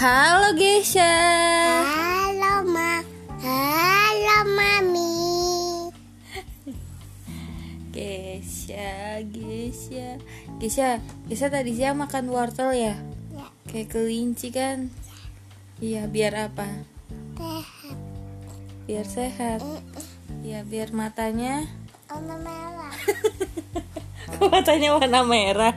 Halo Gesha. Halo ma, halo mami. Gesha, Gesha, Gesha, Gesha tadi siang makan wortel ya? Ya, Kayak kelinci kan? Iya, biar apa? sehat. Biar sehat. Iya, biar matanya. Warna merah. Matanya warna merah?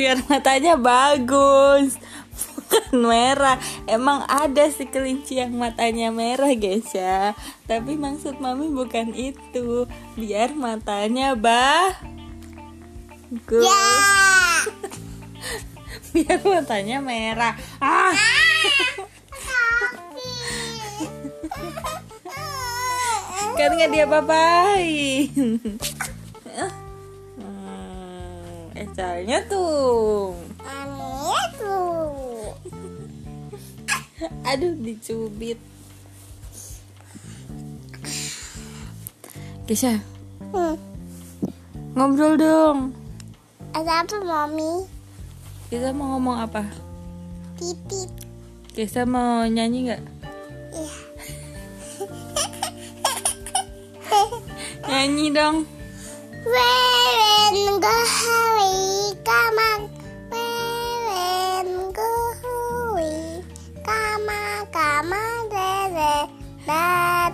Biar matanya bagus. Bukan merah. Emang ada sih kelinci yang matanya merah, guys ya. Tapi maksud mami bukan itu. Biar matanya bagus. Ya. Biar matanya merah. Ah. kan nggak dia papain Ecalnya tuh Mami itu. aduh dicubit Kisah Hmm. ngobrol dong Ada apa mami? kita mau ngomong apa Titit. Kisah mau nyanyi nggak Iya. nyanyi dong Weren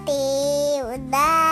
Di.